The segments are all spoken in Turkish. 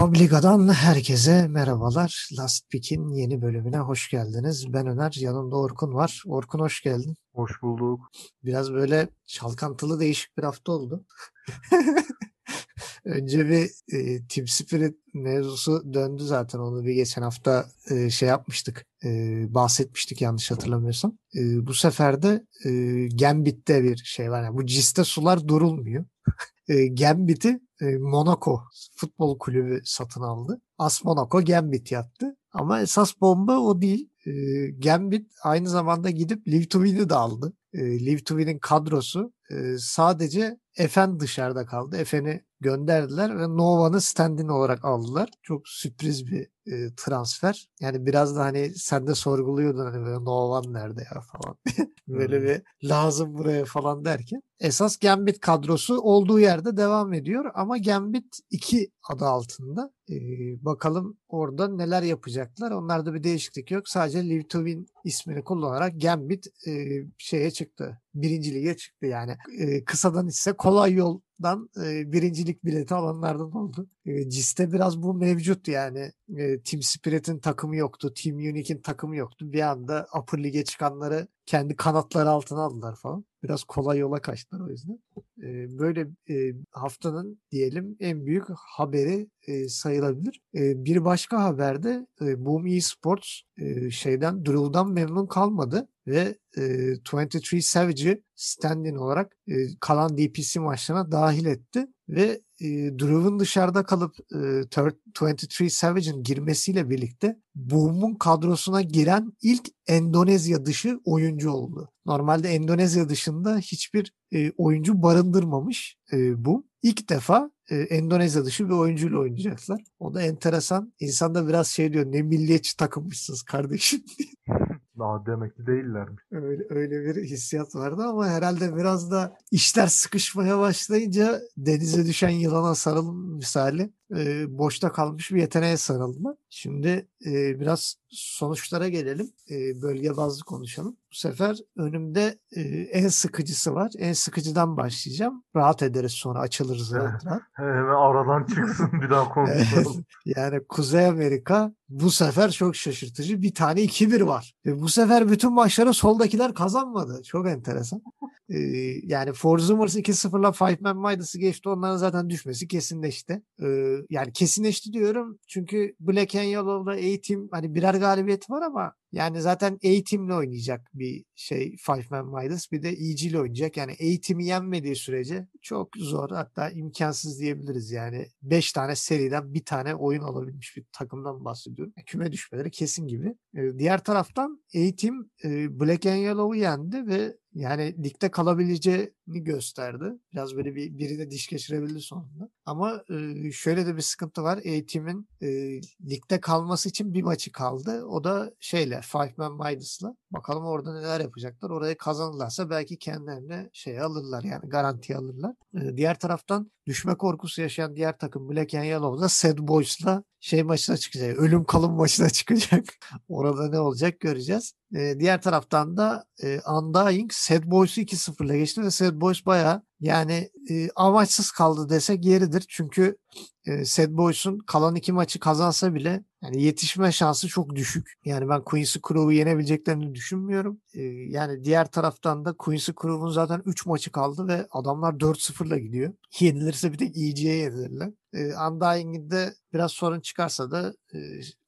Publica'dan herkese merhabalar. Last Pick'in yeni bölümüne hoş geldiniz. Ben Öner, yanımda Orkun var. Orkun hoş geldin. Hoş bulduk. Biraz böyle çalkantılı değişik bir hafta oldu. Önce bir e, Team Spirit mevzusu döndü zaten. Onu bir geçen hafta e, şey yapmıştık. E, bahsetmiştik yanlış hatırlamıyorsam. E, bu sefer de e, Gambit'te bir şey var. Yani bu ciste sular durulmuyor. e, Gambit'i Monaco futbol kulübü satın aldı. As Monaco Gambit yaptı. Ama esas bomba o değil. E, Gambit aynı zamanda gidip Live to Win'i de aldı. E, Live to Win'in kadrosu e, sadece Efen dışarıda kaldı. Efen'i gönderdiler ve Nova'nı stand-in olarak aldılar. Çok sürpriz bir e, transfer. Yani biraz da hani sen de sorguluyordun hani böyle Nova'nın nerede ya falan. böyle bir lazım buraya falan derken. Esas Gambit kadrosu olduğu yerde devam ediyor ama Gambit 2 adı altında. Ee, bakalım orada neler yapacaklar. Onlarda bir değişiklik yok. Sadece Live to Win ismini kullanarak Gambit e, şeye çıktı. Birinci lige çıktı yani. E, kısadan ise kolay yoldan e, birincilik bileti alanlardan oldu. E, CIS'te biraz bu mevcut yani. E, Team Spirit'in takımı yoktu. Team Unique'in takımı yoktu. Bir anda Upper Lig'e çıkanları kendi kanatları altına aldılar falan. Biraz kolay yola kaçtılar o yüzden. E, böyle e, haftanın diyelim en büyük haberi e, sayılabilir. E, bir başka haberde e, Boom Esports e, şeyden Drew'dan memnun kalmadı ve e, 23 Savage'i stand-in olarak e, kalan DPC maçlarına dahil etti ve e, Drew'un dışarıda kalıp e, 23 Savage'in girmesiyle birlikte Boom'un kadrosuna giren ilk Endonezya dışı oyuncu oldu. Normalde Endonezya dışında hiçbir e, oyuncu barındırmamış e, Boom. İlk defa e, Endonezya dışı bir oyuncuyla oynayacaklar. O da enteresan. İnsan da biraz şey diyor ne milliyetçi takılmışsınız kardeşim Daha demek ki değillermiş. Öyle, öyle bir hissiyat vardı ama herhalde biraz da işler sıkışmaya başlayınca denize düşen yılana sarılım misali e, boşta kalmış bir yeteneğe sarıldılar. Şimdi e, biraz sonuçlara gelelim. E, bölge bazlı konuşalım. Bu sefer önümde e, en sıkıcısı var. En sıkıcıdan başlayacağım. Rahat ederiz sonra açılırız. Hemen aradan çıksın bir daha konuşalım. yani Kuzey Amerika bu sefer çok şaşırtıcı. Bir tane 2-1 var. Ve bu sefer bütün maçları soldakiler kazanmadı. Çok enteresan. Ee, yani Forzumers 2-0'la Five Man Midas'ı geçti. Onların zaten düşmesi kesinleşti. Ee, yani kesinleşti diyorum. Çünkü Black and Yellow'da A-Team hani birer galibiyet var ama yani zaten A-Team'le oynayacak bir şey Five Man Midas. Bir de EG oynayacak. Yani A-Team'i yenmediği sürece çok zor hatta imkansız diyebiliriz yani. 5 tane seriden bir tane oyun alabilmiş bir takımdan bahsediyorum. Küme düşmeleri kesin gibi. Ee, diğer taraftan A-Team e, Black and Yellow'u yendi ve yani ligde kalabileceğini gösterdi. Biraz böyle bir birine diş geçirebildi sonunda. Ama şöyle de bir sıkıntı var. Eğitimin e, ligde kalması için bir maçı kaldı. O da şeyle Five Man Midas'la. Bakalım orada neler yapacaklar. Orayı kazanırlarsa belki kendilerine şey alırlar yani garanti alırlar. Diğer taraftan düşme korkusu yaşayan diğer takım Black and Yellow'da Sad Boys'la şey maçına çıkacak. Ölüm kalım maçına çıkacak. Orada ne olacak göreceğiz. E, diğer taraftan da e, Undying Sad Boys'u 2-0'la geçti ve Sad Boys bayağı yani e, amaçsız kaldı desek yeridir. Çünkü e, Sad Boys'un kalan iki maçı kazansa bile yani yetişme şansı çok düşük. Yani ben Quincy Crew'u yenebileceklerini düşünmüyorum. E, yani diğer taraftan da Quincy Crew'un zaten 3 maçı kaldı ve adamlar 4-0'la gidiyor. Yenilirse bir tek EG'ye yenilirler. E, Undying'de biraz sorun çıkarsa da e,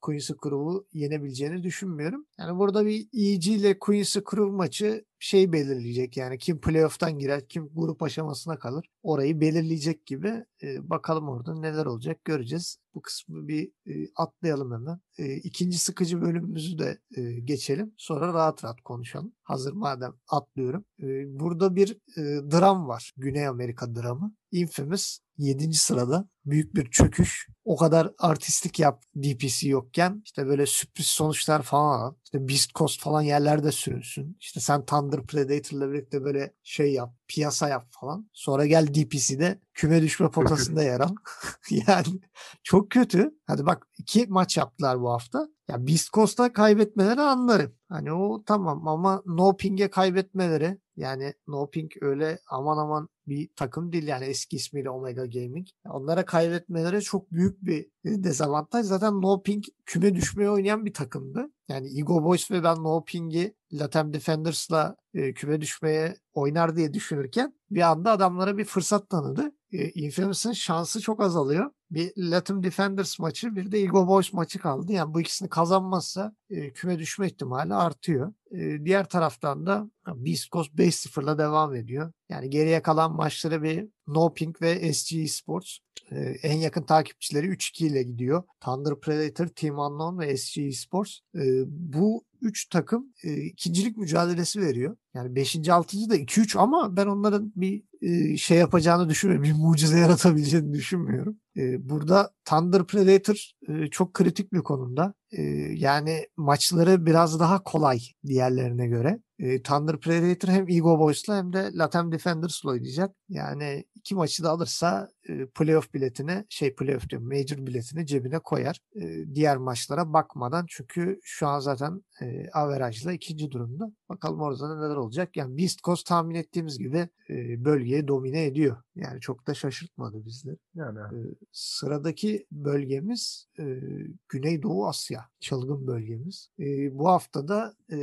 Quincy Crew'u yenebileceğini düşünmüyorum. Yani burada bir EG ile Quincy Crew maçı şey belirleyecek yani kim playoff'tan girer kim grup aşamasına kalır orayı belirleyecek gibi e, bakalım orada neler olacak göreceğiz. Bu kısmı bir e, atlayalım hemen. E, ikinci sıkıcı bölümümüzü de e, geçelim. Sonra rahat rahat konuşalım. Hazır madem atlıyorum. E, burada bir e, dram var. Güney Amerika dramı. Infamous 7. sırada büyük bir çöküş. O kadar artistik yap DPC yokken işte böyle sürpriz sonuçlar falan al. İşte Beast Coast falan yerlerde sürünsün. İşte sen Thunder Predator'la birlikte böyle şey yap, piyasa yap falan. Sonra gel DPC'de küme düşme potasında yer al. yani çok kötü. Hadi bak iki maç yaptılar bu hafta. Ya Beast Coast'a kaybetmeleri anlarım. Hani o tamam ama No Ping'e kaybetmeleri yani No Ping öyle aman aman bir takım değil yani eski ismiyle Omega Gaming. Onlara kaybetmeleri çok büyük bir e, dezavantaj. Zaten No Ping küme düşmeye oynayan bir takımdı. Yani Ego Boys ve ben No Ping'i Latam Defenders'la e, küme düşmeye oynar diye düşünürken bir anda adamlara bir fırsat tanıdı. E, Infamous'ın şansı çok azalıyor. Bir Latam Defenders maçı bir de Ego Boys maçı kaldı. Yani bu ikisini kazanmazsa e, küme düşme ihtimali artıyor. E, diğer taraftan da Beast Coast 5-0'la devam ediyor. Yani geriye kalan maçları bir No Pink ve SG Sports. E, en yakın takipçileri 3-2 ile gidiyor. Thunder Predator, Team Unknown ve SG Sports. E, bu 3 takım e, ikincilik mücadelesi veriyor. Yani 5. 6. da 2-3 ama ben onların bir e, şey yapacağını düşünmüyorum. Bir mucize yaratabileceğini düşünmüyorum. E, burada Thunder Predator e, çok kritik bir konumda. Yani maçları biraz daha kolay diğerlerine göre. E, Thunder Predator hem Ego Boys'la hem de Latam Defenders'la oynayacak. Yani iki maçı da alırsa e, playoff biletini şey playoff diyorum major biletini cebine koyar. E, diğer maçlara bakmadan çünkü şu an zaten e, averajla ikinci durumda. Bakalım orada neler olacak. Yani Beast Coast tahmin ettiğimiz gibi e, bölgeyi domine ediyor. Yani çok da şaşırtmadı bizleri. Yani E, sıradaki bölgemiz e, Güneydoğu Asya. Çılgın bölgemiz. E, bu haftada e,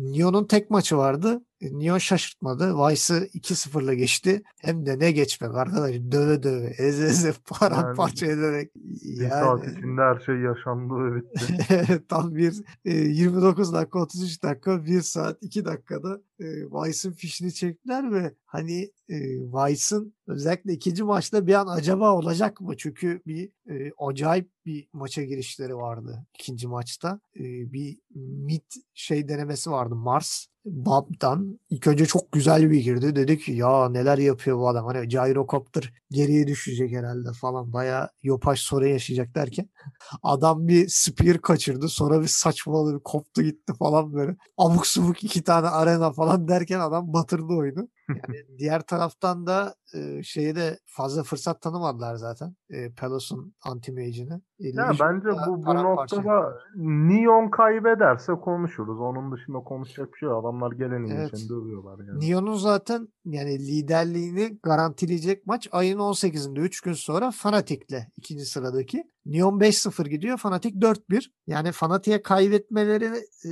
Neon'un tek maçı vardı. E, Neon şaşırtmadı. Vice'ı 2-0'la geçti. Hem de ne geçmek arkadaş. Döve döve, eze eze, paramparça ederek. bir saat içinde her şey yaşandı ve bitti. Tam bir e, 29 dakika 33 dakika 1 saat 2 dakikada e, fişini çektiler ve hani e, Vice'ın özellikle ikinci maçta bir an acaba olacak mı? Çünkü bir e, acayip bir maça girişleri vardı ikinci maçta. E, bir mid şey denemesi vardı Mars. Bob'dan ilk önce çok güzel bir girdi. Dedi ki ya neler yapıyor bu adam. Hani gyrocopter geriye düşecek herhalde falan. Baya yopaş sorun yaşayacak derken adam bir spear kaçırdı. Sonra bir saçmaladı bir koptu gitti falan böyle. Abuk subuk iki tane arena falan derken adam batırdı oyunu. Yani diğer taraftan da e, şeye de fazla fırsat tanımadılar zaten. E, Pelos'un anti-mage'ini. Ya bence bu bu noktada Neon kaybederse konuşuruz. Onun dışında konuşacak bir şey yok. Adamlar gelenin Evet. için dövüyorlar yani. Neon'un zaten yani liderliğini garantileyecek maç ayın 18'inde 3 gün sonra Fanatic'le ikinci sıradaki. Neon 5-0 gidiyor. Fanatic 4-1. Yani Fanatic'e kaybetmeleri e,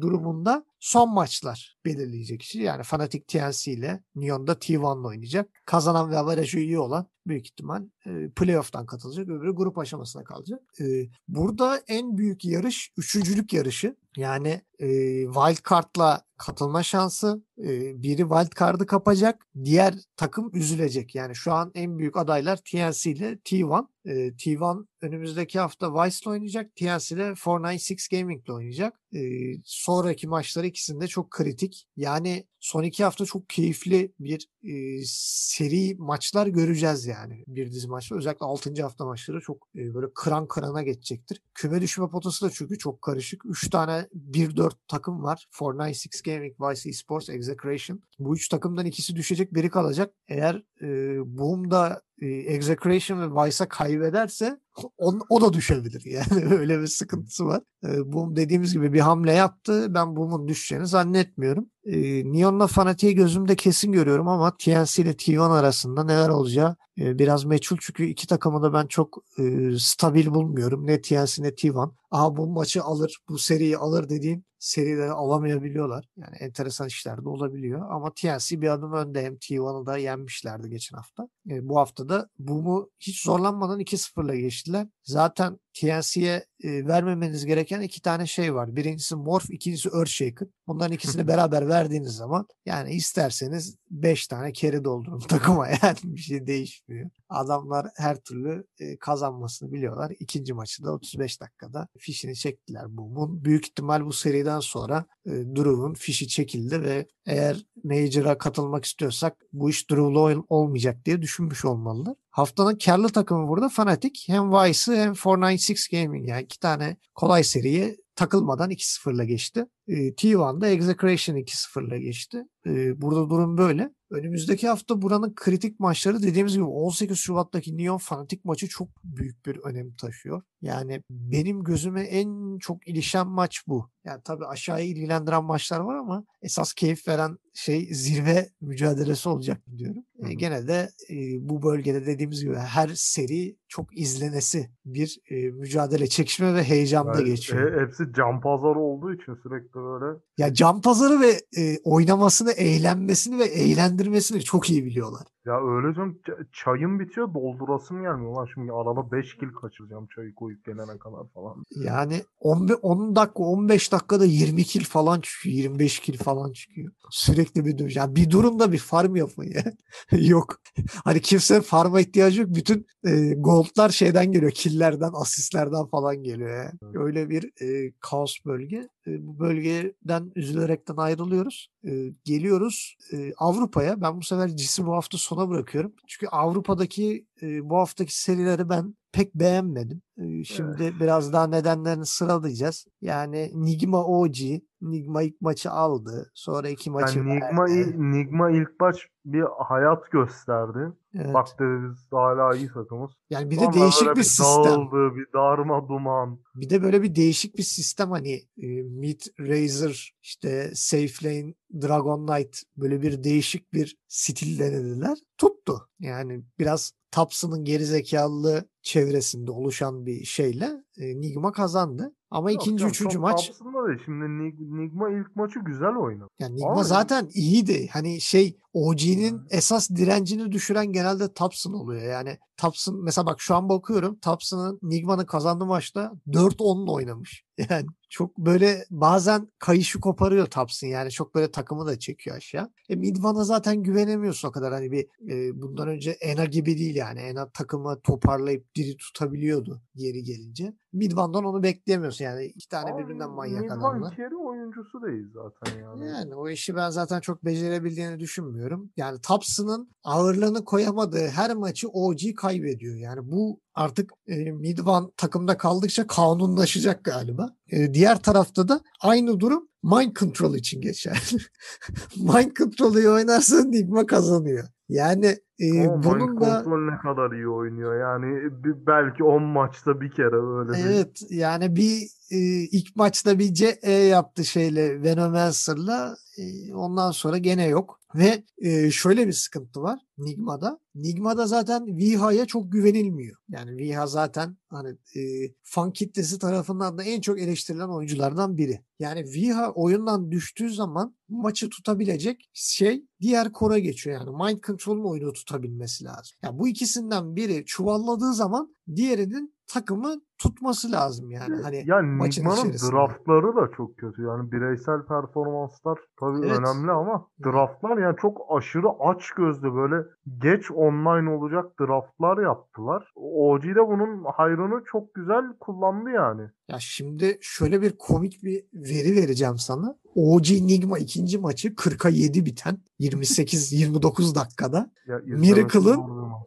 durumunda son maçlar belirleyecek işi. Yani Fanatic TNC ile Neon'da T1'la oynayacak. Kazanan ve averajı iyi olan büyük ihtimal e, playoff'tan katılacak. Öbürü grup aşamasına kalacak. E, burada en büyük yarış üçüncülük yarışı. Yani e, wild card'la katılma şansı. E, biri wild card'ı kapacak. Diğer takım üzülecek. Yani şu an en büyük adaylar TNC ile T1. E, T1 önümüzdeki hafta Vice'la oynayacak. TNC ile 496 Gaming ile oynayacak. E, sonraki maçları ikisinde çok kritik. Yani son iki hafta çok keyifli bir e, seri maçlar göreceğiz yani. Bir dizi maçlar. Özellikle 6. hafta maçları çok e, böyle kıran kırana geçecektir. Küme düşme potası da çünkü çok karışık. 3 tane 1-4 takım var. 496 Gaming, Vice Esports, Execration. Bu üç takımdan ikisi düşecek, biri kalacak. Eğer e, Boom'da e, Execration ve Vice'a kaybederse o, o da düşebilir. Yani öyle bir sıkıntısı var. E, Boom dediğimiz gibi bir hamle yaptı. Ben Boom'un düşeceğini zannetmiyorum. E, Neon'la Fanatic'i gözümde kesin görüyorum ama TNC ile T1 arasında neler olacağı e, biraz meçhul. Çünkü iki takımı da ben çok e, stabil bulmuyorum. Ne TNC ne T1. Aha bu maçı alır, bu seriyi alır dediğim serileri alamayabiliyorlar. Yani enteresan işler de olabiliyor. Ama TNC bir adım önde. Hem T1'ı da yenmişlerdi geçen hafta. E, bu hafta da Boom'u hiç zorlanmadan 2-0'la geçtiler. Zaten TNC'ye e, vermemeniz gereken iki tane şey var. Birincisi Morph, ikincisi Earthshaker. Bunların ikisini beraber verdiğiniz zaman yani isterseniz 5 tane kere doldurun takıma yani bir şey değişmiyor. Adamlar her türlü e, kazanmasını biliyorlar. İkinci maçı da 35 dakikada fişini çektiler Boom'un. Büyük ihtimal bu seriden sonra e, Drew'un fişi çekildi ve eğer Major'a katılmak istiyorsak bu iş Drew'la ol- olmayacak diye düşünmüş olmalılar. Haftanın karlı takımı burada Fnatic. Hem Vice'ı hem 496 Gaming yani iki tane kolay seriye takılmadan 2-0'la geçti. E, T1'da Execration 2-0'la geçti. E, burada durum böyle. Önümüzdeki hafta buranın kritik maçları dediğimiz gibi 18 Şubat'taki Neon Fanatik maçı çok büyük bir önem taşıyor. Yani benim gözüme en çok ilişen maç bu. Yani tabii aşağıya ilgilendiren maçlar var ama esas keyif veren şey zirve mücadelesi olacak diyorum. E, gene de e, bu bölgede dediğimiz gibi her seri çok izlenesi bir e, mücadele, çekişme ve heyecanda Yani, geçiyor. e, hepsi can pazarı olduğu için sürekli böyle. Ya can pazarı ve e, oynamasını, eğlenmesini ve eğlendirmesini çok iyi biliyorlar. Ya öyle canım çayım bitiyor doldurasım gelmiyor lan şimdi arada 5 kil kaçıracağım çayı koyup gelene kadar falan. Yani 10, 10 dakika 15 dakikada 20 kil falan çıkıyor. 25 kil falan çıkıyor. Sürekli bir dövüş. Yani bir durumda bir farm yapın ya. yok. Hani kimse farma ihtiyacı yok. Bütün e, goldlar şeyden geliyor. Killerden, asistlerden falan geliyor ya. Evet. Öyle bir e, kaos bölge. E, bu bölgeden üzülerekten ayrılıyoruz. E, geliyoruz e, Avrupa'ya. Ben bu sefer CIS'i bu hafta sona bırakıyorum. Çünkü Avrupa'daki e, bu haftaki serileri ben pek beğenmedim. E, Şimdi biraz daha nedenlerini sıralayacağız. Yani Nigma OG, Nigma ilk maçı aldı. Sonra iki maçı Yani Nigma, verdi. Nigma ilk baş bir hayat gösterdi. Evet. Bak dedi biz hala iyi takımız. Yani bir de Sonra değişik böyle bir sistem. Dağıldı, bir darma duman. Bir de böyle bir değişik bir sistem hani e, Mid Razor işte Safe Lane Dragon Knight böyle bir değişik bir stil denediler. Tuttu. Yani biraz Taps'ın gerizekalı çevresinde oluşan bir şeyle Nigma kazandı. Ama Yok ikinci, canım, üçüncü maç değil. Şimdi Nig- Nigma ilk maçı güzel oynadı. yani Nigma Ama- zaten iyiydi. Hani şey OG'nin Hmm. esas direncini düşüren genelde Thompson oluyor. Yani Thompson mesela bak şu an bakıyorum Thompson'ın Nigma'nın kazandığı maçta 4-10'la oynamış. Yani çok böyle bazen kayışı koparıyor Thompson. Yani çok böyle takımı da çekiyor aşağı. E Midvan'a zaten güvenemiyorsun o kadar. Hani bir e, bundan önce Ena gibi değil yani. Ena takımı toparlayıp diri tutabiliyordu geri gelince. Midvan'dan onu bekleyemiyorsun. Yani iki tane Ama birbirinden manyak Nigma adamlar. içeri oyuncusu değil zaten yani. Yani o işi ben zaten çok becerebildiğini düşünmüyorum. Yani Thompson'ın ağırlığını koyamadığı her maçı OG kaybediyor. Yani bu artık e, Midvan takımda kaldıkça kanunlaşacak galiba. E, diğer tarafta da aynı durum Mind Control için geçer. Mind Control'ü oynarsa Nigma kazanıyor. Yani e, Ama bunun Mind da Control ne kadar iyi oynuyor. Yani bir- belki 10 maçta bir kere öyle bir Evet yani bir e, ilk maçta bir CE yaptı şeyle Venomancer'la e, ondan sonra gene yok. Ve e, şöyle bir sıkıntı var Nigma'da. Nigma'da zaten Viha'ya çok güvenilmiyor. Yani Viha zaten hani e, fan kitlesi tarafından da en çok eleştirilen oyunculardan biri. Yani Viha oyundan düştüğü zaman maçı tutabilecek şey diğer kora geçiyor. Yani Mind Control'un oyunu tutabilmesi lazım. Yani bu ikisinden biri çuvalladığı zaman diğerinin takımı tutması lazım yani. Hani ya maçın draftları da çok kötü. Yani bireysel performanslar tabii Evet. önemli ama draftlar yani çok aşırı aç gözlü böyle geç online olacak draftlar yaptılar. OG'de bunun hayrını çok güzel kullandı yani. Ya şimdi şöyle bir komik bir veri vereceğim sana. OG Nigma ikinci maçı 40'a 7 biten 28-29 dakikada. Miracle'ın-.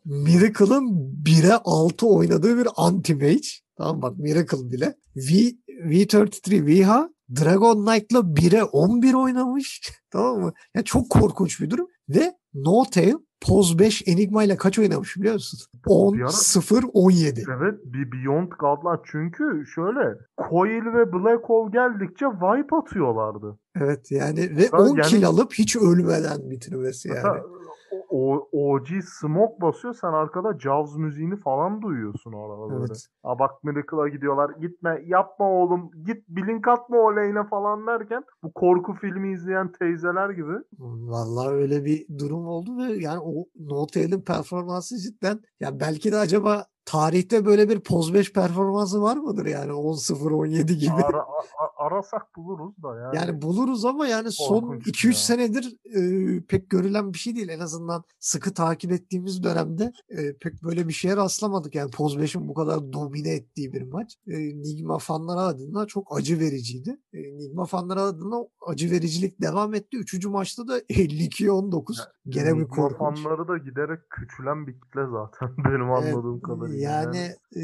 Miracle'ın 1'e 6 oynadığı bir anti-mage. Tamam bak Miracle bile. V, V33 Viha Dragon Knight'la 1'e 11 oynamış. tamam mı? Ya çok korkunç bir durum. Ve No Tail Poz 5 Enigma ile kaç oynamış biliyor musun? 10, Bir ara- 0, 17. Evet bir Beyond God'lar çünkü şöyle Coil ve Black Hole geldikçe wipe atıyorlardı. Evet yani ve Tabii 10 yani- kill alıp hiç ölmeden bitirmesi yani. O, o- OG smoke basıyor sen arkada Jaws müziğini falan duyuyorsun orada böyle. Evet. Aa bak Miracle'a gidiyorlar gitme yapma oğlum git blink atma o lane'e falan derken bu korku filmi izleyen teyzeler gibi. Vallahi öyle bir durum oldu ve yani o No Tail'in performansı cidden ya belki de acaba tarihte böyle bir Poz 5 performansı var mıdır yani 10-0-17 gibi. Ara, a- arasak buluruz da yani. Yani buluruz ama yani son Korkunç 2-3 ya. senedir e, pek görülen bir şey değil. En azından sıkı takip ettiğimiz dönemde e, pek böyle bir şeye rastlamadık. Yani Poz 5'in bu kadar domine ettiği bir maç. E, Nigma fanları adına çok acı vericiydi. E, Nigma fanları adına acı vericilik devam etti. Üçüncü maçta da 52-19. Gene bir korkunç. fanları da giderek küçülen bir kitle zaten benim anladığım kadarıyla. Yani e,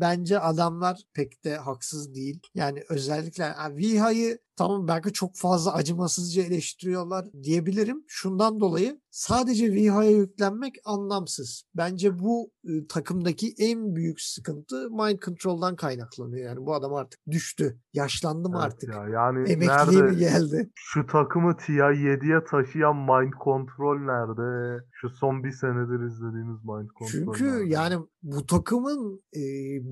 bence adamlar pek de haksız değil. Yani özellikle yani Viha'yı tamam belki çok fazla acımasızca eleştiriyorlar diyebilirim. Şundan dolayı sadece Viha'ya yüklenmek anlamsız. Bence bu e, takımdaki en büyük sıkıntı mind control'dan kaynaklanıyor. Yani bu adam artık düştü. Yaşlandı mı Evet artık? ya, yani Emekliğe mi nerede geldi? şu takımı TI7'ye taşıyan Mind Control nerede? Şu son bir senedir izlediğimiz Mind Control Çünkü nerede? yani bu takımın e,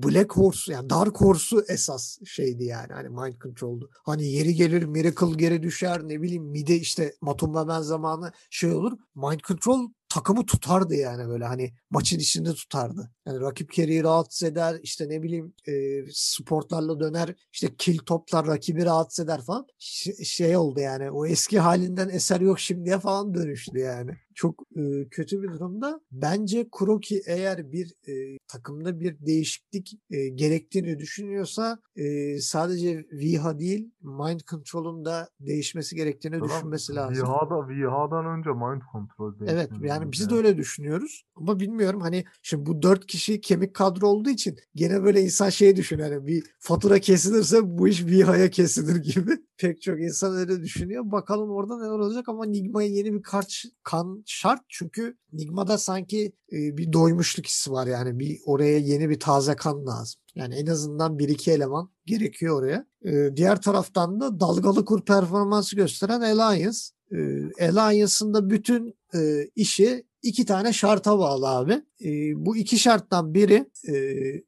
Black Horse yani Dark Horse'u esas şeydi yani hani Mind Control'du. Hani yeri gelir Miracle geri düşer ne bileyim mide işte Matumba ben zamanı şey olur. Mind Control takımı tutardı yani böyle hani maçın içinde tutardı. Yani rakip carry'i rahatsız eder işte ne bileyim e, sportlarla döner işte kill toplar rakibi rahatsız eder falan. Ş- şey oldu yani o eski halinden eser yok şimdiye falan dönüştü yani. Çok e, kötü bir durumda. Bence Kuroki eğer bir e, takımda bir değişiklik e, gerektiğini düşünüyorsa e, sadece Viha değil Mind Control'un da değişmesi gerektiğini Tamam, düşünmesi lazım. Viha'da, Viha'dan önce Mind Control Evet değişmeli yani biz de öyle düşünüyoruz. Ama bilmiyorum hani şimdi bu dört kişi kemik kadro olduğu için gene böyle insan şey düşünüyor. Hani bir fatura kesilirse bu iş Viha'ya kesilir gibi. Pek çok insan öyle düşünüyor. Bakalım orada neler olacak ama Nigma'ya yeni bir kart kan şart. Çünkü Nigma'da sanki e, bir doymuşluk hissi var yani. Bir oraya yeni bir taze kan lazım. Yani en azından bir iki eleman gerekiyor oraya. E, diğer taraftan da dalgalı kur performansı gösteren Alliance. E, Alliance'ın bütün e, işi iki tane şarta bağlı abi. E, bu iki şarttan biri e,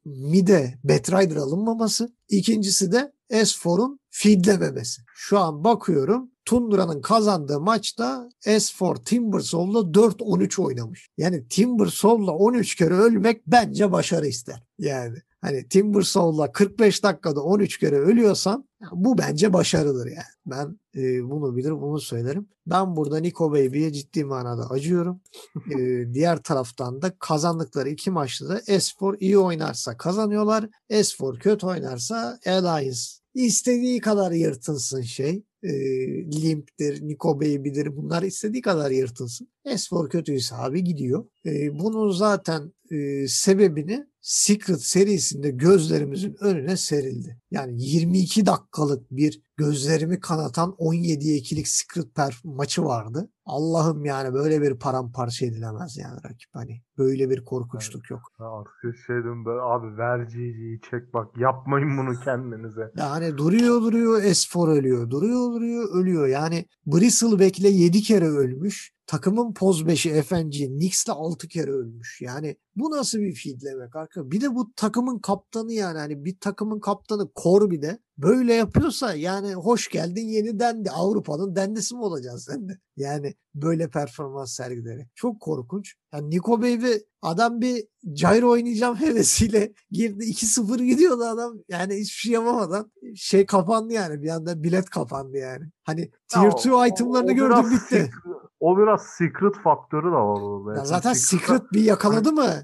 mide Batrider alınmaması. İkincisi de S4'un feedlememesi. Şu an bakıyorum Tundra'nın kazandığı maçta S4 Timbersoul'la 4-13 oynamış. Yani Timbersoul'la 13 kere ölmek bence başarı ister. Yani hani Timbersoul'la 45 dakikada 13 kere ölüyorsan bu bence başarıdır yani. Ben e, bunu bilir bunu söylerim. Ben burada Nico Baby'ye ciddi manada acıyorum. E, diğer taraftan da kazandıkları iki maçta da S4 iyi oynarsa kazanıyorlar. S4 kötü oynarsa Alliance istediği kadar yırtınsın şey. E, Limp'tir, Nico Baby'dir bunlar istediği kadar yırtınsın. S4 kötüyse abi gidiyor. E, bunun zaten e, sebebini Secret serisinde gözlerimizin önüne serildi. Yani 22 dakikalık bir gözlerimi kanatan 17'ye 2'lik Secret perf- maçı vardı. Allah'ım yani böyle bir paramparça edilemez yani rakip hani. Böyle bir korkunçluk yok. Artık şey dedim böyle abi ver GG'yi çek bak yapmayın bunu kendinize. Yani duruyor duruyor S4 ölüyor. Duruyor duruyor ölüyor. Yani Bristleback'le 7 kere ölmüş. Takımın poz 5'i FNG Knicks'le 6 kere ölmüş. Yani bu nasıl bir feedlemek arka? Bir de bu takımın kaptanı yani hani bir takımın kaptanı Corby de böyle yapıyorsa yani hoş geldin yeni dendi. Avrupa'nın dendisi mi olacaksın sen de? Yani böyle performans sergileri. Çok korkunç. Yani Nico Baby adam bir gyro oynayacağım hevesiyle girdi. 2-0 gidiyordu adam. Yani hiçbir şey yapamadan şey kapandı yani. Bir anda bilet kapandı yani. Hani tier Ya 2 o- itemlarını o gördüm bitti. secret- o biraz secret faktörü de var orada. Ya zaten secret'a- Secret bir yakaladı mı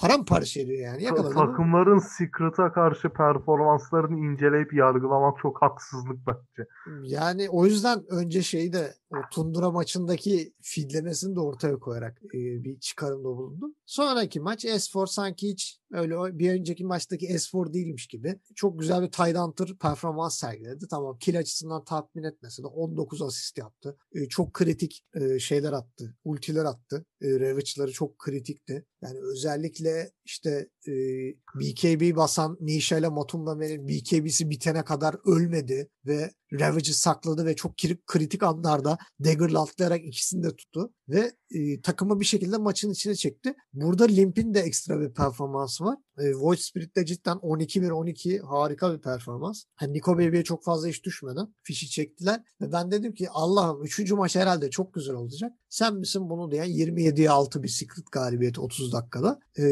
paramparça ediyor yani. ta- Yakaladı mı? takımların Secret'a karşı performanslarını inceleyip yargılamak çok haksızlık bence. Yani o yüzden önce şeyi de o Tundra maçındaki fidlemesini de ortaya koyarak e, bir çıkarımda bulundum. Sonraki maç S4 sanki hiç öyle bir önceki maçtaki S4 değilmiş gibi. Çok güzel bir Tide Hunter performans sergiledi. Tamam kill açısından tatmin etmese de 19 asist yaptı. E, çok kritik e, şeyler attı. Ultiler attı. E, Ravage'ları çok kritikti. Yani özellikle işte e, BKB basan Nisha ile Matumbame'nin BKB'si bitene kadar ölmedi ve Ravage'ı sakladı ve çok kri- kritik anlarda Dagger'la atlayarak ikisini de tuttu ve e, takımı bir şekilde maçın içine çekti. Burada Limp'in de ekstra bir performansı var. E, Void Spirit'te cidden 12-1-12 harika bir performans. Hani Nico Baby'ye çok fazla iş düşmeden fişi çektiler ve ben dedim ki Allah'ım 3. maç herhalde çok güzel olacak. Sen misin bunu diyen 27'ye 6 bir Secret galibiyeti 30 dakikada. E,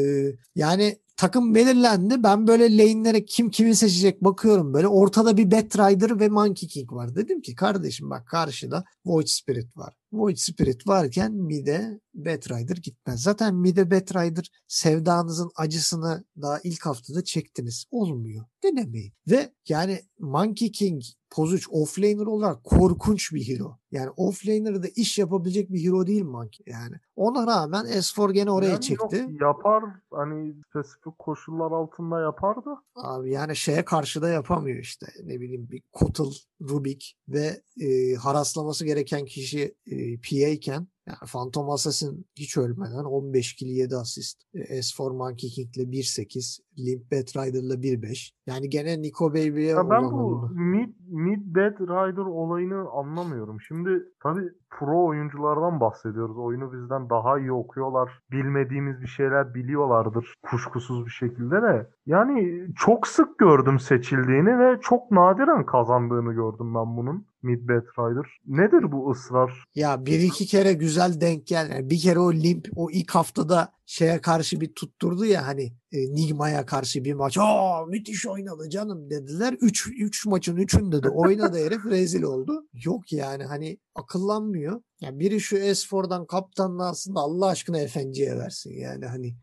yani takım belirlendi. Ben böyle lane'lere kim kimi seçecek bakıyorum böyle. Ortada bir Batrider ve Monkey King var. Dedim ki kardeşim bak karşıda Void Spirit var. Void Spirit varken mide Batrider gitmez. Zaten mide Batrider sevdanızın acısını daha ilk haftada çektiniz. Olmuyor. Denemeyin. Ve yani Monkey King Pozuç offlaner olarak korkunç bir hero. Yani offlaner'da iş yapabilecek bir hero değil Monkey yani. Ona rağmen S4 gene oraya Yani çekti. Yok, yapar hani spesifik koşullar altında yapar da. Abi yani şeye karşı da yapamıyor işte. Ne bileyim bir Kotal, Rubik ve e, haraslaması gereken kişi e, PA iken yani Phantom Assassin hiç ölmeden 15 kill 7 asist. E, S4 Monkey King'le 1.8. Limp Batrider'la 1.5. Yani gene Nico Baby'ye Ya ben bu mid, mid Bad Rider olayını anlamıyorum. Şimdi tabii pro oyunculardan bahsediyoruz. Oyunu bizden daha iyi okuyorlar. Bilmediğimiz bir şeyler biliyorlardır kuşkusuz bir şekilde de. Yani çok sık gördüm seçildiğini ve çok nadiren kazandığını gördüm ben bunun. Mid Bad Rider. Nedir bu ısrar? Ya bir iki kere güzel denk gel. Yani bir kere o Limp o ilk haftada şeye karşı bir tutturdu ya hani e, Nigma'ya karşı bir maç. Aa müthiş oynadı canım dediler. 3 3 maçın 3'ünde de oynadı herif rezil oldu. Yok yani hani akıllanmıyor. Ya biri şu S4'dan kaptanlığı aslında Allah aşkına efenciye versin yani hani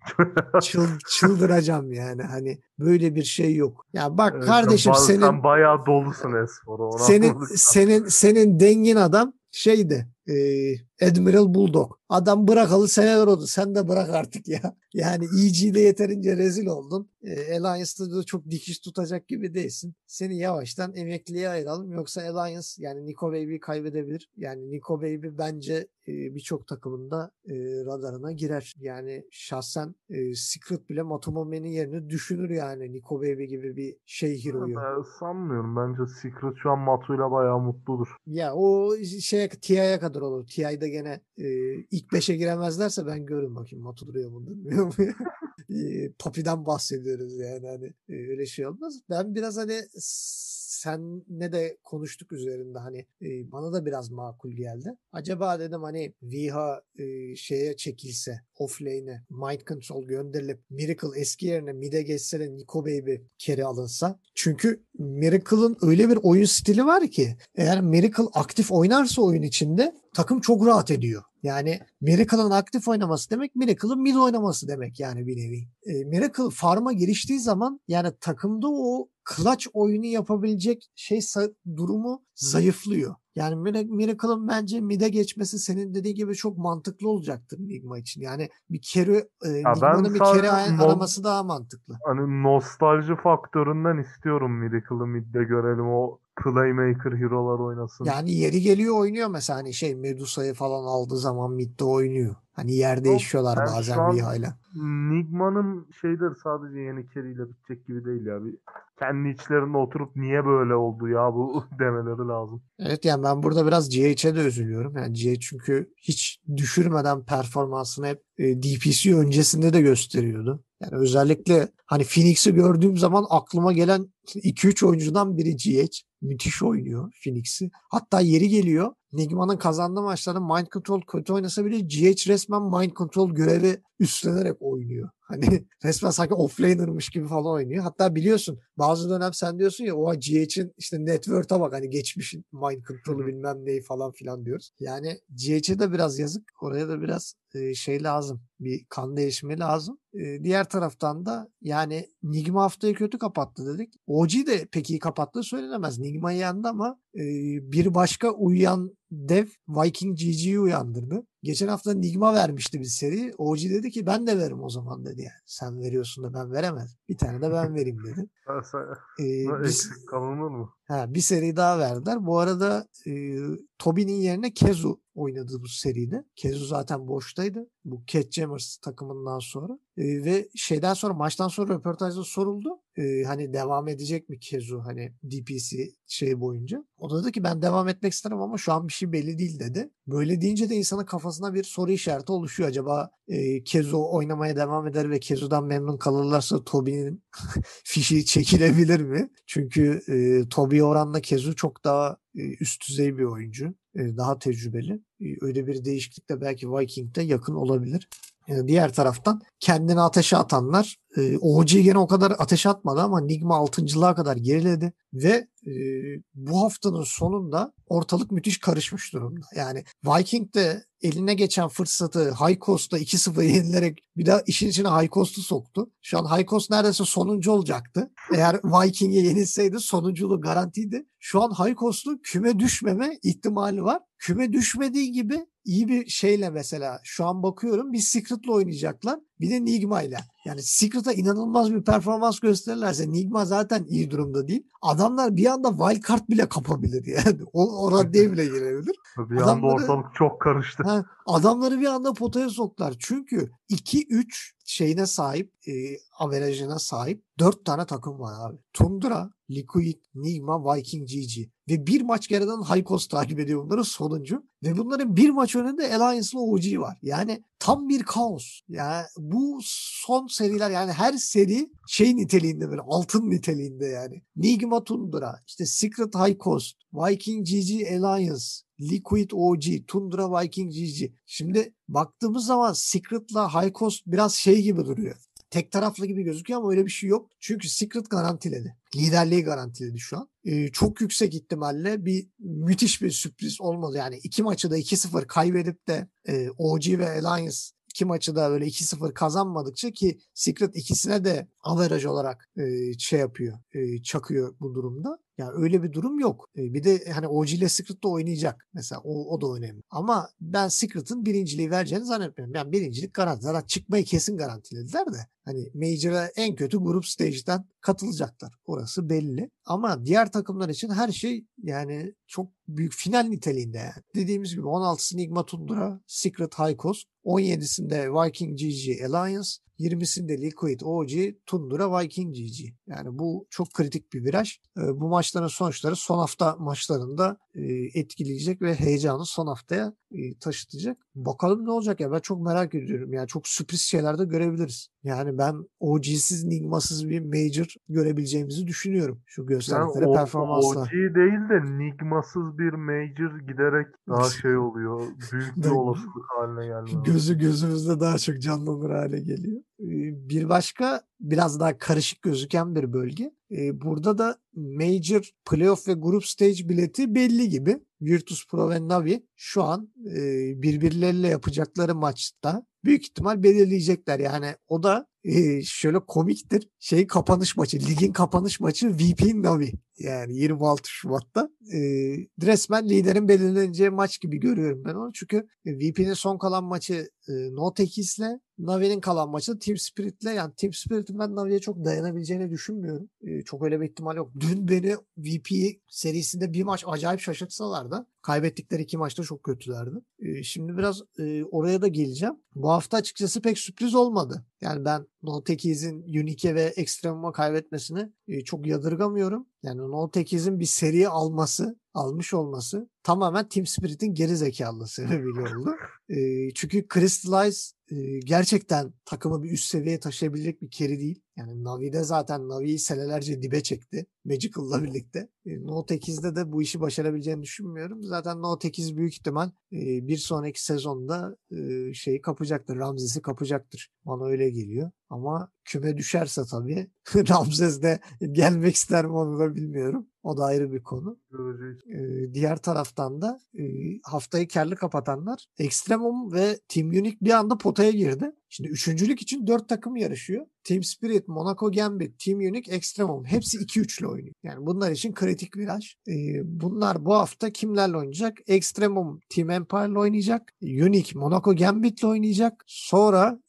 çıl, çıldıracağım yani hani böyle bir şey yok. Ya bak Evet, kardeşim sen, senin sen bayağı dolusun Espor'a. Ona senin senin senin dengin adam şeydi e, Admiral Bulldog. Adam bırakalı seneler oldu. Sen de bırak artık ya. Yani EG'de yeterince rezil oldun. E, Alliance'da da çok dikiş tutacak gibi değilsin. Seni yavaştan emekliye ayıralım. Yoksa Alliance yani Nico Baby'yi kaybedebilir. Yani Nico Baby bence e, birçok takımında e, radarına girer. Yani şahsen e, Secret bile Matomome'nin yerini düşünür yani Nico Baby gibi bir şey hero'yu. Ben sanmıyorum. Bence Secret şu an Matu'yla bayağı mutludur. Ya o şeye TI'ye kadar olur. TI'de gene e, ilk 5'e giremezlerse ben görün bakayım Matu duruyor mu durmuyor mu? e, Papi'den bahsediyoruz yani hani öyle şey olmaz. Ben biraz hani sen ne de konuştuk üzerinde hani e, bana da biraz makul geldi. Acaba dedim hani Viha e, şeye çekilse offlane'e mind control gönderilip Miracle eski yerine mid'e geçse de Nico Baby kere alınsa. Çünkü Miracle'ın öyle bir oyun stili var ki eğer Miracle aktif oynarsa oyun içinde takım çok rahat ediyor. Yani Miracle'ın aktif oynaması demek Miracle'ın mid oynaması demek yani bir nevi. E, Miracle farma geliştiği zaman yani takımda o clutch oyunu yapabilecek şey durumu zayıflıyor. Yani Mira- Miracle'ın bence mid'e geçmesi senin dediğin gibi çok mantıklı olacaktır Nigma için. Yani bir kere e, ben Nigma'nın bir kere araması daha mantıklı. Hani nostalji faktöründen istiyorum Miracle'ı midde görelim. O playmaker hero'lar oynasın. Yani yeri geliyor oynuyor mesela hani şey Medusa'yı falan aldığı zaman midde oynuyor. Hani yer değişiyorlar ben bazen Viha'yla. Nigma'nın şeyleri sadece yeni keriyle bitecek gibi değil ya. Bir kendi içlerinde oturup niye böyle oldu ya bu demeleri lazım. Evet yani ben burada biraz GH'e de üzülüyorum. Yani GH çünkü hiç düşürmeden performansını hep e, DPC öncesinde de gösteriyordu. Yani özellikle hani Phoenix'i gördüğüm zaman aklıma gelen 2-3 oyuncudan biri GH. Müthiş oynuyor Phoenix'i. Hatta yeri geliyor. Nigma'nın kazandığı maçlarda Mind Control kötü oynasa bile GH resmen Mind Control görevi üstlenerek oynuyor. Hani resmen sanki offlaner'mış gibi falan oynuyor. Hatta biliyorsun bazı dönem sen diyorsun ya o GH'in işte network'a bak hani geçmişin Mind Control'u bilmem neyi falan filan diyoruz. Yani GH'e de biraz yazık. Oraya da biraz e, şey lazım. Bir kan değişimi lazım. E, diğer taraftan da yani Nigma haftayı kötü kapattı dedik. OG de pek iyi kapattığı söylenemez. Nigma yendi ama e, bir başka uyuyan dev Viking GG'yi uyandırdı. Geçen hafta Nigma vermişti bir seri. OG dedi ki ben de veririm o zaman dedi yani. Sen veriyorsun da ben veremez. Bir tane de ben vereyim dedi. E, biz- eksik kalınır mı? Ha, bir seri daha verdiler. Bu arada e, Toby'nin yerine Kezu oynadı bu seride. Kezu zaten boştaydı. Bu Cat Jammers takımından sonra. E, ve şeyden sonra maçtan sonra röportajda soruldu. E, hani devam edecek mi Kezu hani DPC şey boyunca. O da dedi ki ben devam etmek isterim ama şu an bir şey belli değil dedi. Böyle deyince de insanın kafasına bir soru işareti oluşuyor. Acaba e, Kezu oynamaya devam eder ve Kezu'dan memnun kalırlarsa Toby'nin fişi çekilebilir mi? Çünkü e, Toby oranla Kezu çok daha e, üst düzey bir oyuncu. E, daha tecrübeli. E, öyle bir değişiklik de belki Viking'de yakın olabilir. E, diğer taraftan kendini ateşe atanlar e, OG gene o kadar ateş atmadı ama Nigma 6.lığa kadar geriledi ve e, bu haftanın sonunda ortalık müthiş karışmış durumda. Yani Viking de eline geçen fırsatı High Cost'ta 2-0 yenilerek bir daha işin içine High Cost'u soktu. Şu an High Cost neredeyse sonuncu olacaktı. Eğer Viking'e yenilseydi sonunculuğu garantiydi. Şu an High Cost'un küme düşmeme ihtimali var. Küme düşmediği gibi iyi bir şeyle mesela şu an bakıyorum bir Secret'la oynayacaklar. Bir de Nigma ile. Yani Secret'a inanılmaz bir performans gösterirlerse Nigma zaten iyi durumda değil. Adamlar bir anda wild card bile kapabilir yani. O, o raddeye bile girebilir. Bir anda Adamları- ortalık çok karıştı. Ha, adamları bir anda potaya soktular. Çünkü 2-3 şeyine sahip, e, averajına sahip 4 tane takım var abi. Tundra, Liquid, Nigma, Viking, GG. Ve bir maç geriden Coast takip ediyor bunların sonuncu. Ve bunların bir maç önünde Alliance'la OG var. Yani tam bir kaos. Yani bu son seriler yani her seri şey niteliğinde böyle altın niteliğinde yani. Nigma Tundra, işte Secret High Coast, Viking GG Alliance, Liquid OG, Tundra Viking GG. Şimdi baktığımız zaman Secret'la High Coast biraz şey gibi duruyor. Tek taraflı gibi gözüküyor ama öyle bir şey yok. Çünkü Secret garantiledi. Liderliği garantiledi şu an. Çok yüksek ihtimalle bir müthiş bir sürpriz olmalı. Yani iki maçı da 2-0 kaybedip de e, OG ve Alliance iki maçı da böyle 2-0 kazanmadıkça ki Secret ikisine de averaj olarak e, şey yapıyor, e, çakıyor bu durumda. Yani öyle bir durum yok. E, bir de hani OG ile Secret de oynayacak. Mesela o, o da önemli. Ama ben Secret'ın birinciliği vereceğini zannetmiyorum. Yani birincilik garanti. Zaten çıkmayı kesin garantilediler de. Hani Major'a en kötü grup stage'den katılacaklar. Orası belli. Ama diğer takımlar için her şey yani çok büyük final niteliğinde yani. Dediğimiz gibi 16'sı Nigma Tundra, Secret Coast, 17'sinde Viking GG Alliance, 20'sinde Liquid OG, Tundra Viking GG. Yani bu çok kritik bir viraj. Ee, bu maçların sonuçları son hafta maçlarında e, etkileyecek ve heyecanı son haftaya e, taşıtacak. Bakalım ne olacak ya ben çok merak ediyorum. Yani çok sürpriz şeyler de görebiliriz. Yani ben OG'siz, Nigma'sız bir Major görebileceğimizi düşünüyorum. Şu Yani gösterdikleri o, performansla. OG değil de Nigmasız bir Major giderek daha şey oluyor. Büyük bir olasılık haline gelmiyor. Gözü gözümüzde daha çok canlanır hale geliyor. Ee, Bir başka biraz daha karışık gözüken bir bölge. Burada da Major Playoff ve Group Stage bileti belli gibi. Virtus Pro ve Navi şu an e, birbirleriyle yapacakları maçta büyük ihtimal belirleyecekler. Yani o da e, şöyle komiktir. Şey kapanış maçı, ligin kapanış maçı VP Navi. Yani 26 Şubat'ta. E, resmen liderin belirleneceği maç gibi görüyorum ben onu. Çünkü VP'nin son kalan maçı e, No Tekis'le Navi'nin kalan maçı Team Spirit'le yani Team Spirit'in ben Navi'ye çok dayanabileceğini düşünmüyorum. E, çok öyle bir ihtimal yok. Dün beni VP serisinde bir maç acayip şaşırtsalar kaybettikleri iki maçta çok kötülerdi. E, şimdi biraz e, oraya da geleceğim. Bu hafta açıkçası pek sürpriz olmadı. Yani ben No Tekis'in Unique ve Extremum'a kaybetmesini e, çok yadırgamıyorum. Yani No Tekis'in bir seri alması, almış olması tamamen Team Spirit'in geri zekalı sebebiyle oldu. E, çünkü Crystallize e, gerçekten takımı bir üst seviyeye taşıyabilecek bir carry değil. Yani Navi'de zaten Navi'yi senelerce dibe çekti. Magical'la birlikte. E, No 8'de de bu işi başarabileceğini düşünmüyorum. Zaten No 8 büyük ihtimal e, bir sonraki sezonda e, şeyi kapacaktır. Ramzes'i kapacaktır. Bana öyle geliyor. Ama küme düşerse tabii Ramses de gelmek ister mi onu da bilmiyorum. O da ayrı bir konu. Diğer taraftan da haftayı karlı kapatanlar Extremum ve Team Unique bir anda potaya girdi. Şimdi üçüncülük için dört takım yarışıyor. Team Spirit, Monaco Gambit, Team Unique, Extremum hepsi 2-3'lü oynuyor. Yani bunlar için kritik viraj. Ee, bunlar bu hafta kimlerle oynayacak? Extremum Team Empire'la oynayacak. Unique Monaco Gambit'le oynayacak. Sonra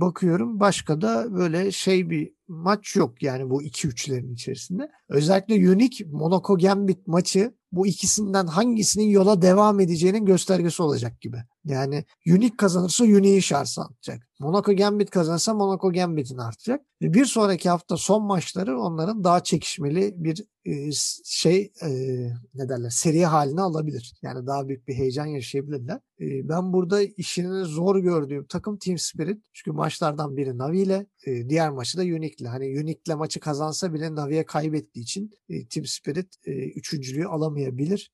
bakıyorum başka da böyle şey bir maç yok yani bu 2-3'lerin içerisinde. Özellikle Unique Monaco Gambit maçı bu ikisinden hangisinin yola devam edeceğinin göstergesi olacak gibi. Yani Unique kazanırsa Unique'in şansı artacak. Monaco Gambit kazanırsa Monaco Gambit'in artacak. Ve bir sonraki hafta son maçları onların daha çekişmeli bir e, şey e, ne derler seri haline alabilir. Yani daha büyük bir heyecan yaşayabilirler. E, ben burada işini zor gördüğüm takım Team Spirit. Çünkü maçlardan biri Navi ile diğer maçı da Unique'le. Hani Unique'le maçı kazansa bile Navi'ye kaybettiği için Team Spirit e, üçüncülüğü alamayabilir.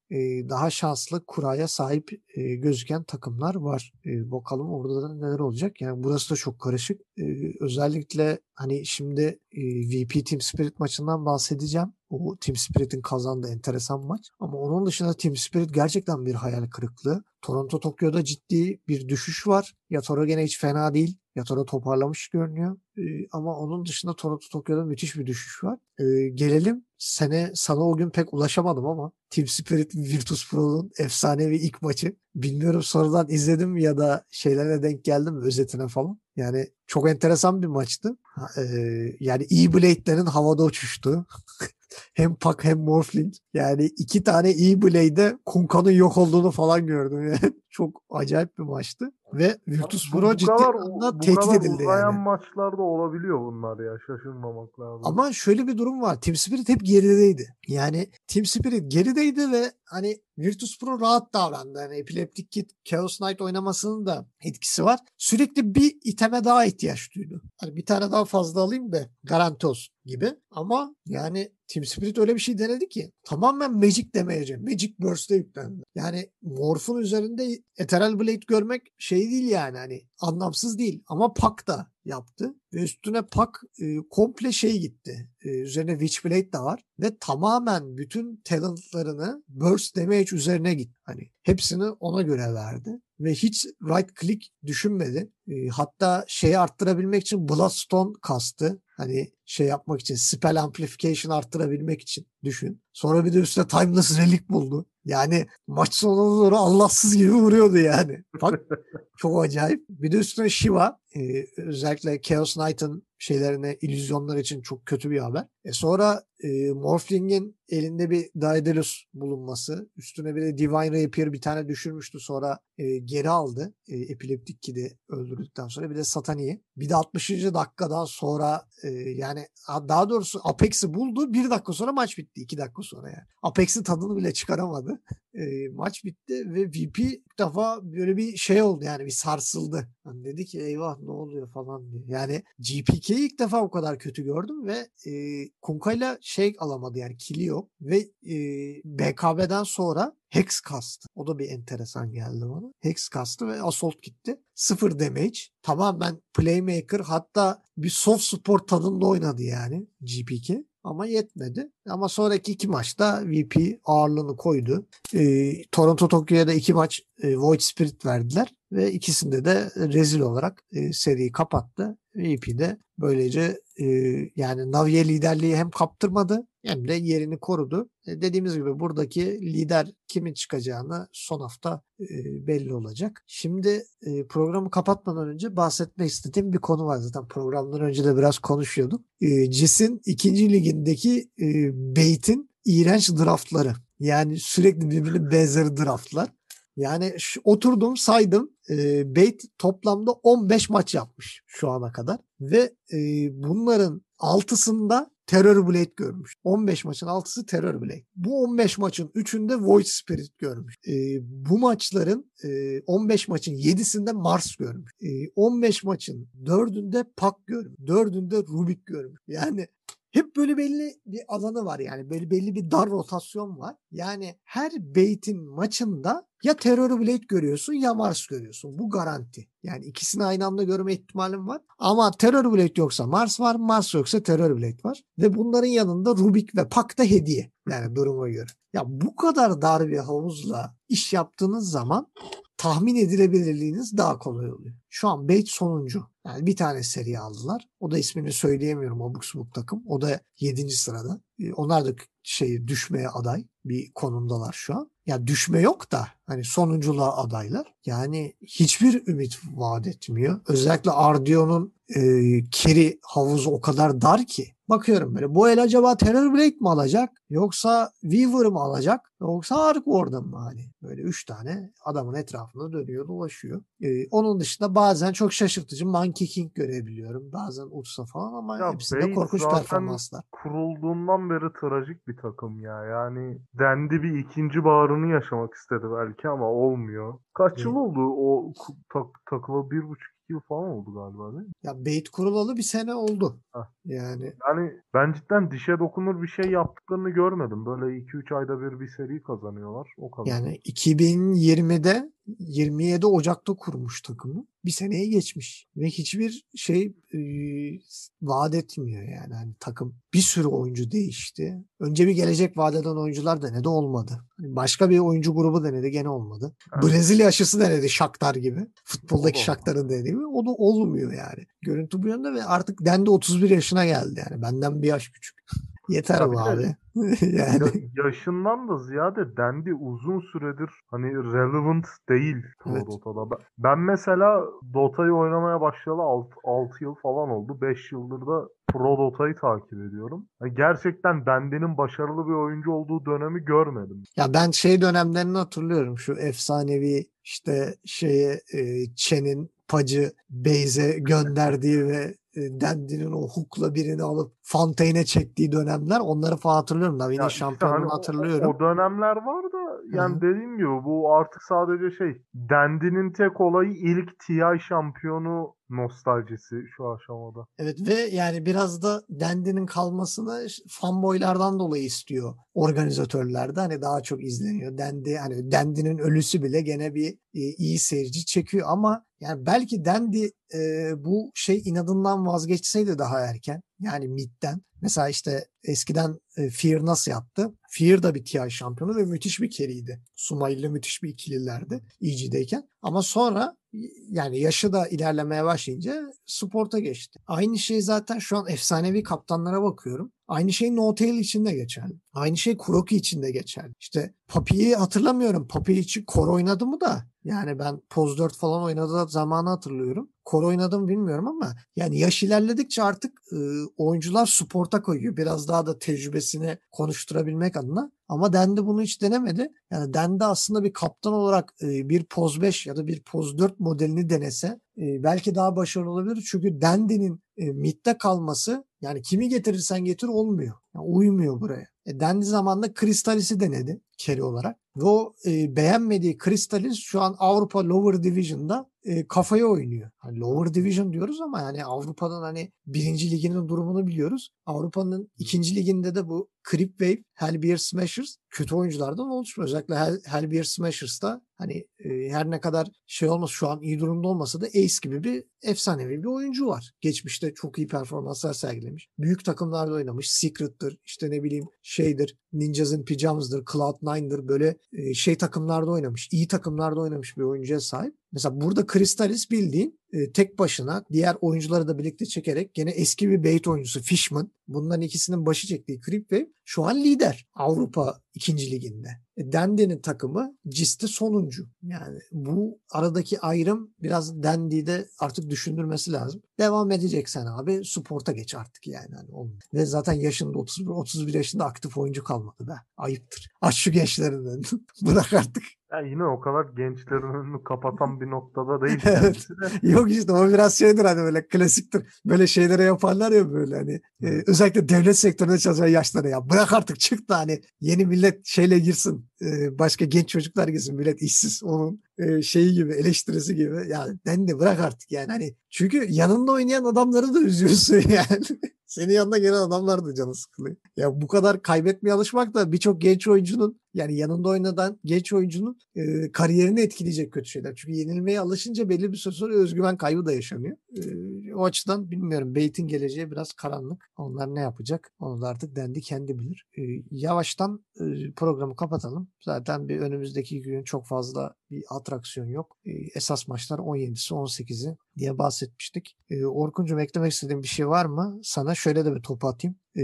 Daha şanslı kuraya sahip gözüken takım. Takımlar var. E, bakalım orada da neler olacak. Yani burası da çok karışık. E, özellikle hani şimdi e, VP Team Spirit maçından bahsedeceğim. O Team Spirit'in kazandığı enteresan maç. Ama onun dışında Team Spirit gerçekten bir hayal kırıklığı. Toronto Tokyo'da ciddi bir düşüş var. Yatoro gene hiç fena değil. Yatoro toparlamış görünüyor. Ee, ama onun dışında Toronto Tokyo'da müthiş bir düşüş var. Ee, gelelim sene sana o gün pek ulaşamadım ama Team Spirit Virtus Pro'nun efsanevi ilk maçı. Bilmiyorum sonradan izledim ya da şeylere denk geldim özetine falan. Yani çok enteresan bir maçtı. Ee, yani E-Blade'lerin havada uçuştuğu. hem Pak hem Morphling. Yani iki tane E-Blade'de Kunka'nın yok olduğunu falan gördüm. Yani çok acayip bir maçtı. Ve Virtus Pro ciddi anlamda tehdit edildi yani. maçlarda olabiliyor bunlar ya. Şaşırmamak lazım. Ama şöyle bir durum var. Team Spirit hep gerideydi. Yani Team Spirit gerideydi ve hani Virtus Pro rahat davrandı. Hani Epileptic Kid Chaos Knight oynamasının da etkisi var. Sürekli bir iteme daha ihtiyaç duydu. Hani bir tane daha fazla alayım da garanti olsun gibi. Ama yani Team Spirit öyle bir şey denedi ki tamamen Magic demeyece. Magic Burst'e yüklendi. Yani Morph'un üzerinde Ethereal Blade görmek şey değil yani hani anlamsız değil. Ama Pak da yaptı. Ve üstüne Pak e, komple şey gitti. E, üzerine Witchblade de var. Ve tamamen bütün talentlarını Burst Damage üzerine gitti. Hani hepsini ona göre verdi. Ve hiç right click düşünmedi. E, hatta şeyi arttırabilmek için Bloodstone kastı. Hani şey yapmak için spell amplification arttırabilmek için düşün. Sonra bir de üstüne timeless relic buldu. Yani maç sonuna doğru Allahsız gibi vuruyordu yani. Bak çok acayip. Bir de üstüne Shiva e, özellikle Chaos Knight'ın şeylerine, illüzyonlar için çok kötü bir haber. E sonra e, Morphling'in elinde bir Daedalus bulunması. Üstüne bir de Divine Rapier bir tane düşürmüştü. Sonra e, geri aldı. E, Epileptic Kid'i öldürdükten sonra. Bir de Satani'yi. Bir de 60. dakikadan sonra e, yani ha, daha doğrusu Apex'i buldu. Bir dakika sonra maç bitti. iki dakika sonra yani. Apex'in tadını bile çıkaramadı. E, maç bitti ve VP ilk defa böyle bir şey oldu yani bir sarsıldı. Hani dedi ki eyvah ne oluyor falan diye. Yani GPK'yi ilk defa o kadar kötü gördüm ve e, Kunka'yla şey alamadı yani kili yok ve e, BKB'den sonra Hex kastı. O da bir enteresan geldi bana. Hex kastı ve Assault gitti. Sıfır damage. Tamamen playmaker hatta bir soft support tadında oynadı yani GPK. Ama yetmedi. Ama sonraki iki maçta VP ağırlığını koydu. Ee, Toronto Tokyo'ya da iki maç e, Void Spirit verdiler. Ve ikisinde de rezil olarak e, seriyi kapattı. VP de böylece e, yani Navi'ye liderliği hem kaptırmadı hem de yerini korudu. E, dediğimiz gibi buradaki lider kimin çıkacağını son hafta e, belli olacak. Şimdi e, programı kapatmadan önce bahsetmek istediğim bir konu var zaten. Programdan önce de biraz konuşuyorduk. E, CIS'in ikinci ligindeki e, Bait'in iğrenç draftları. Yani sürekli birbirine benzer draftlar. Yani şu, oturdum saydım. E, Bait toplamda 15 maç yapmış şu ana kadar. Ve e, bunların altısında Terror Blade görmüş. 15 maçın 6'sı Terror Blade. Bu 15 maçın 3'ünde Void Spirit görmüş. E, bu maçların e, 15 maçın 7'sinde Mars görmüş. E, 15 maçın 4'ünde Pak görmüş. 4'ünde Rubik görmüş. Yani hep böyle belli bir alanı var yani böyle belli bir dar rotasyon var. Yani her Bait'in maçında ya Terror Blade görüyorsun ya Mars görüyorsun. Bu garanti. Yani ikisini aynı anda görme ihtimalim var. Ama Terror Blade yoksa Mars var, Mars yoksa Terror Blade var. Ve bunların yanında Rubik ve Pak da hediye. Yani duruma göre. Ya bu kadar dar bir havuzla iş yaptığınız zaman tahmin edilebilirliğiniz daha kolay oluyor. Şu an Bait sonuncu. Yani bir tane seri aldılar. O da ismini söyleyemiyorum abuk subuk takım. O da 7. sırada. Ee, Onlar da şey düşmeye aday bir konumdalar şu an. Ya düşme yok da hani sonunculuğa adaylar. Yani hiçbir ümit vaat etmiyor. Özellikle Ardio'nun e, keri havuzu o kadar dar ki. Bakıyorum böyle bu el acaba Terror Blade mi alacak? Yoksa Weaver mı alacak? Yoksa Ark Warden mı? Hani böyle üç tane adamın etrafında dönüyor dolaşıyor. Ee, onun dışında bazen çok şaşırtıcı Monkey King görebiliyorum. Bazen Ursa falan ama Ya hepsinde Bait korkunç performanslar. kurulduğundan beri trajik bir takım ya. Yani dendi bir ikinci bağrını yaşamak istedi belki ama olmuyor. Kaç yıl Evet. oldu o tak, takıla bir buçuk yıl falan oldu galiba değil mi? Ya Bait kurulalı bir sene oldu. Hah. Yani Yani ben cidden dişe dokunur bir şey yaptıklarını görmedim. Böyle 2-3 ayda bir bir seri kazanıyorlar. O kadar. yani 2020'de 27 Ocak'ta kurmuş takımı. Bir seneye geçmiş ve hiçbir şey e, vaat etmiyor yani. Hani takım bir sürü oyuncu değişti. Önce bir gelecek vaat eden oyuncular denedi olmadı. Hani başka bir oyuncu grubu denedi gene olmadı. Evet. Brezilya aşısı denedi Shakhtar gibi. Futboldaki O da Shakhtar'ın denediği gibi. O da olmuyor yani. Görüntü bu yönde ve artık Dendi 31 yaşına geldi yani. Benden bir yaş küçük. Yeter Tabii bu abi. yani Ya- yaşından da ziyade Dendi uzun süredir hani relevant değil Pro Evet. Dota'da. Ben, ben mesela Dota'yı oynamaya başlayalı 6, yıl falan oldu. 5 yıldır da Pro Dota'yı takip ediyorum. Ya Gerçekten Dendi'nin başarılı bir oyuncu olduğu dönemi görmedim. Ya ben şey dönemlerini hatırlıyorum. Şu efsanevi işte şeye e, Chen'in Pacı Beyze gönderdiği ve Dendi'nin o hook'la birini alıp Fontaine'e çektiği dönemler onları falan hatırlıyorum. Navi'nin işte şampiyonluğunu hani o- hatırlıyorum. O, dönemler var da yani Hı. dediğim gibi bu artık sadece şey Dendi'nin tek olayı ilk TI şampiyonu nostaljisi şu aşamada. Evet ve yani biraz da Dendi'nin kalmasını fanboylardan dolayı istiyor organizatörler de hani daha çok izleniyor. Dendi hani Dendi'nin ölüsü bile gene bir e, iyi seyirci çekiyor ama yani belki Dendi e, bu şey inadından vazgeçseydi daha erken yani midden mesela işte eskiden e, Fear nasıl yaptı? Fear da bir TI şampiyonu ve müthiş bir keriydi. Sumail ile müthiş bir ikililerdi EG'deyken. Ama sonra yani yaşı da ilerlemeye başlayınca sporta geçti. Aynı şey zaten şu an efsanevi kaptanlara bakıyorum. Aynı şey No Tail için de geçerli. Aynı şey Kuroki için de geçerli. İşte Papi'yi hatırlamıyorum. Papi için kor oynadı mı da yani ben Poz 4 falan oynadığı zamanı hatırlıyorum. Kor oynadım bilmiyorum ama yani yaş ilerledikçe artık e, oyuncular sporta koyuyor. Biraz daha da tecrübesini konuşturabilmek adına. Ama Dendi bunu hiç denemedi. Yani Dendi aslında bir kaptan olarak e, bir Poz 5 ya da bir Poz 4 modelini denese e, belki daha başarılı olabilir. Çünkü Dendi'nin e, midde kalması yani kimi getirirsen getir olmuyor. Yani uymuyor buraya. E, Dendi zamanında Kristalis'i denedi carry olarak. Ve o e, beğenmediği Kristalis şu an Avrupa Lower Division'da e, kafaya oynuyor. Hani Lower Division diyoruz ama yani Avrupa'nın hani birinci liginin durumunu biliyoruz. Avrupa'nın ikinci liginde de bu Creep Wave, Hellbeer Smashers kötü oyunculardan oluşmuyor. Özellikle Hell, Hellbeer Smashers'ta hani e, her ne kadar şey olmasa şu an iyi durumda olmasa da Ace gibi bir efsanevi bir oyuncu var. Geçmişte çok iyi performanslar sergilemiş. Büyük takımlarda oynamış. Secret'tır, işte ne bileyim şeydir, Ninjas in Pyjamas'dır, Cloud9'dır böyle e, şey takımlarda oynamış. iyi takımlarda oynamış bir oyuncuya sahip. Mesela burada Kristalis bildiğin e, tek başına diğer oyuncuları da birlikte çekerek gene eski bir bait oyuncusu Fishman. Bunların ikisinin başı çektiği Creepwave şu an lider Avrupa ikinci liginde. E, Dendi'nin takımı Cis'te sonuncu. Yani bu aradaki ayrım biraz Dendi'de artık düşündürmesi lazım. Devam edeceksen abi sporta geç artık yani. Hani onun. Ve zaten yaşında 31, 31 yaşında aktif oyuncu kalmadı be. Ayıptır. Aç şu gençlerin önünü. Bırak artık. Ya yine o kadar gençlerin önünü kapatan bir noktada değil. Evet. Yok işte o biraz şeydir hani böyle klasiktir. Böyle şeylere yaparlar ya böyle hani. e, özellikle devlet sektöründe çalışan yaşlara ya bırak artık çık da hani yeni millet şeyle girsin. e, başka genç çocuklar girsin. Millet işsiz onun e, şeyi gibi eleştirisi gibi. Ya ben de bırak artık yani hani. Çünkü yanında oynayan adamları da üzüyorsun yani. Senin yanında gelen adamlar da canı sıkılıyor. Ya bu kadar kaybetmeye alışmak da birçok genç oyuncunun yani yanında oynadan genç oyuncunun e, kariyerini etkileyecek kötü şeyler. Çünkü yenilmeye alışınca belli bir süre sonra özgüven kaybı da yaşanıyor. E, o açıdan bilmiyorum. Bait'in geleceği biraz karanlık. Onlar ne yapacak? Onu da artık dendi kendi bilir. E, yavaştan e, programı kapatalım. Zaten bir önümüzdeki gün çok fazla bir atraksiyon yok. E, esas maçlar 17'si 18'i diye bahsetmiştik. E, Orkuncuğum eklemek istediğin bir şey var mı? Sana şöyle de bir topu atayım. E,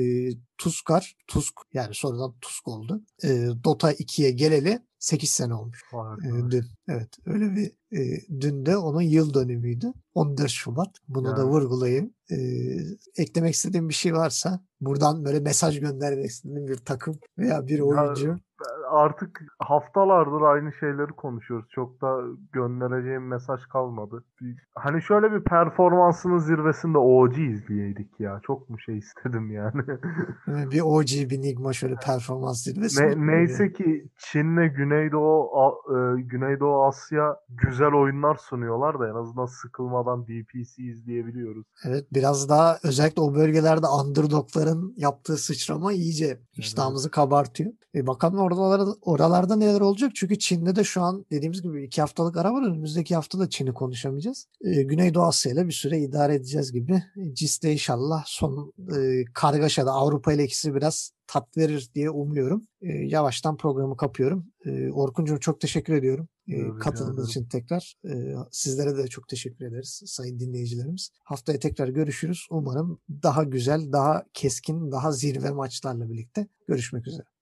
Tuskar, Tusk yani sonradan Tusk oldu. E, Dota 2'ye geleli 8 sene olmuş. E, dün. Evet öyle bir e, dün de onun yıl dönümüydü. 14 Şubat. Bunu da Yani. vurgulayayım. E, eklemek istediğim bir şey varsa buradan böyle mesaj göndermek istediğim bir takım veya bir oyuncu. Artık haftalardır aynı şeyleri konuşuyoruz. Çok da göndereceğim mesaj kalmadı. Hani şöyle bir performansının zirvesinde OG izleyeydik ya. Çok mu şey istedim yani. Yani. Bir OG bir Nigma şöyle performans zirvesi. Ne, neyse ki Çin'le Güneydoğu e, Güneydoğu Asya güzel oyunlar sunuyorlar da en azından sıkılmadan DPC izleyebiliyoruz. Evet biraz daha özellikle o bölgelerde underdogların yaptığı sıçrama iyice iştahımızı kabartıyor. E bakalım oralarda, oralarda neler olacak? Çünkü Çin'de de şu an dediğimiz gibi iki haftalık ara var. Önümüzdeki hafta da Çin'i konuşamayacağız. E, Güneydoğu Asya ile bir süre idare edeceğiz gibi. E, CIS'te inşallah son e, kargaşada Avrupa ile ikisi biraz tat verir diye umuyorum. E, yavaştan programı kapıyorum. E, Orkuncuğum çok teşekkür ediyorum. E, katıldığınız için tekrar. E, sizlere de çok teşekkür ederiz sayın dinleyicilerimiz. Haftaya tekrar görüşürüz. Umarım daha güzel, daha keskin, daha zirve maçlarla birlikte görüşmek üzere.